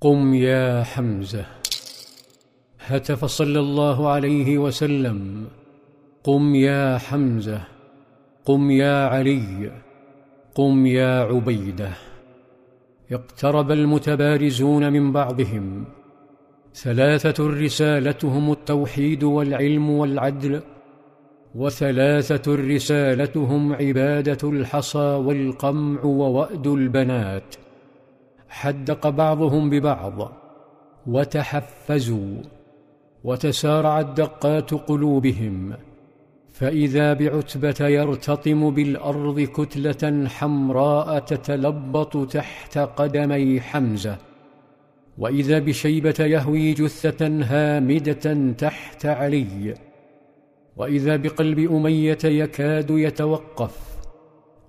قم يا حمزة. هتف صلى الله عليه وسلم. قم يا حمزة. قم يا علي. قم يا عبيدة. اقترب المتبارزون من بعضهم. ثلاثة رسالتهم التوحيد والعلم والعدل وثلاثة رسالتهم عبادة الحصى والقمع ووأد البنات. حدق بعضهم ببعض وتحفزوا وتسارعت دقات قلوبهم فإذا بعتبة يرتطم بالأرض كتلة حمراء تتلبط تحت قدمي حمزة وإذا بشيبة يهوي جثة هامدة تحت علي وإذا بقلب أمية يكاد يتوقف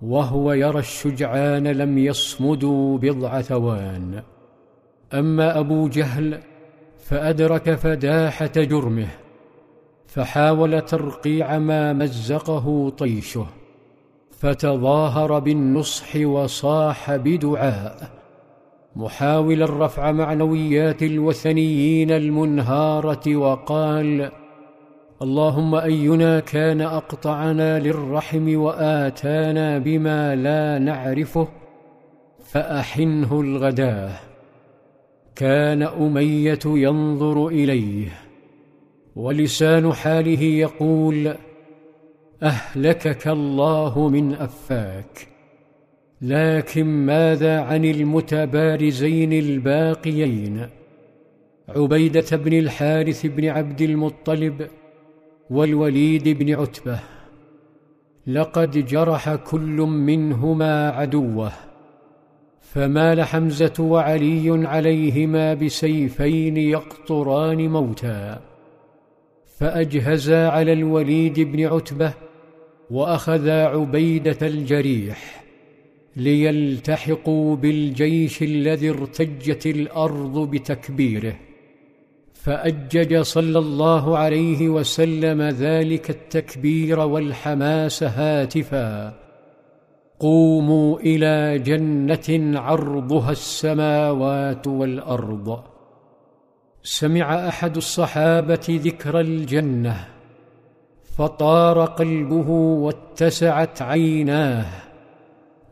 وهو يرى الشجعان لم يصمدوا بضع ثوان. أما أبو جهل فأدرك فداحة جرمه فحاول ترقيع ما مزقه طيشه فتظاهر بالنصح وصاح بدعاء. محاولا رفع معنويات الوثنيين المنهارة وقال اللهم أينا كان أقطعنا للرحم وآتانا بما لا نعرفه فأحنه الغداة. كان أمية ينظر إليه ولسان حاله يقول أهلكك الله من أفاك. لكن ماذا عن المتبارزين الباقيين؟ عبيدة بن الحارث بن عبد المطلب والوليد بن عتبة. لقد جرح كل منهما عدوه فمال حمزه وعلي عليهما بسيفين يقطران موتا. فأجهزا على الوليد بن عتبة وأخذا عبيدة الجريح ليلتحقوا بالجيش الذي ارتجت الأرض بتكبيره. فأجج صلى الله عليه وسلم ذلك التكبير والحماس هاتفا. قوموا إلى جنة عرضها السماوات والأرض. سمع أحد الصحابة ذكر الجنة فطار قلبه واتسعت عيناه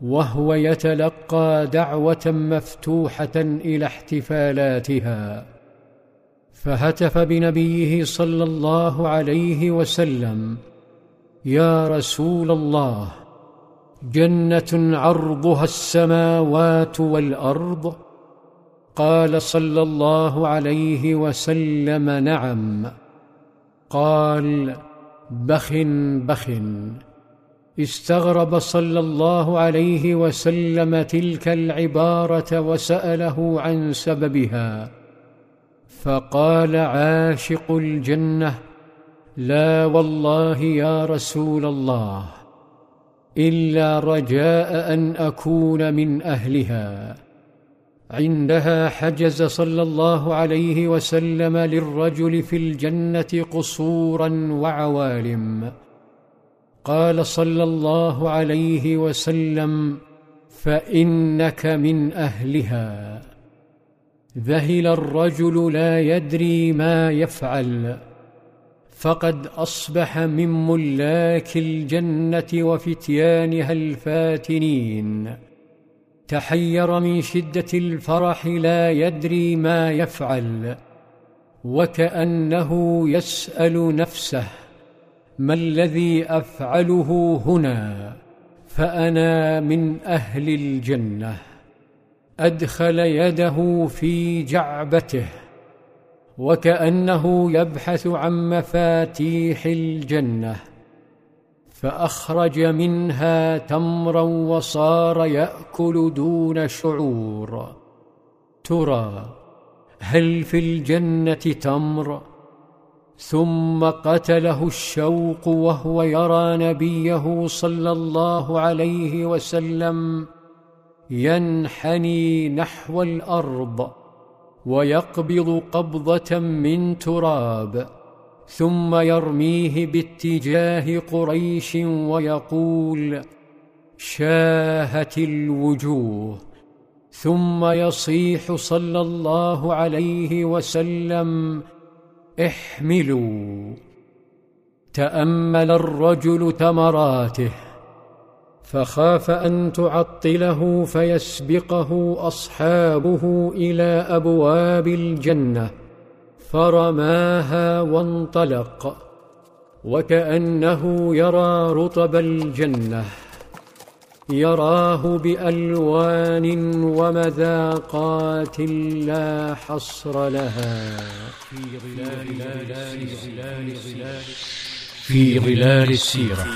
وهو يتلقى دعوة مفتوحة إلى احتفالاتها. فهتف بنبيه صلى الله عليه وسلم يا رسول الله جنة عرضها السماوات والأرض؟ قال صلى الله عليه وسلم نعم. قال بخ بخ استغرب صلى الله عليه وسلم تلك العبارة وسأله عن سببها. فقال عاشق الجنة لا والله يا رسول الله إلا رجاء أن أكون من أهلها. عندها حجز صلى الله عليه وسلم للرجل في الجنة قصورا وعوالم. قال صلى الله عليه وسلم فإنك من أهلها. ذهل الرجل لا يدري ما يفعل. فقد أصبح من ملاك الجنة وفتيانها الفاتنين تحير من شدة الفرح لا يدري ما يفعل. وكأنه يسأل نفسه ما الذي أفعله هنا؟ فأنا من أهل الجنة. أدخل يده في جعبته وكأنه يبحث عن مفاتيح الجنة فأخرج منها تمرا وصار يأكل دون شعور. ترى هل في الجنة تمر؟ ثم قتله الشوق وهو يرى نبيه صلى الله عليه وسلم. ينحني نحو الأرض ويقبض قبضة من تراب ثم يرميه باتجاه قريش ويقول شاهت الوجوه. ثم يصيح صلى الله عليه وسلم احملوا. تأمل الرجل تمراته فخاف أن تعطله فيسبقه أصحابه إلى أبواب الجنة فرماها وانطلق وكأنه يرى رطب الجنة يراه بألوان ومذاقات لا حصر لها في ظلال السيرة.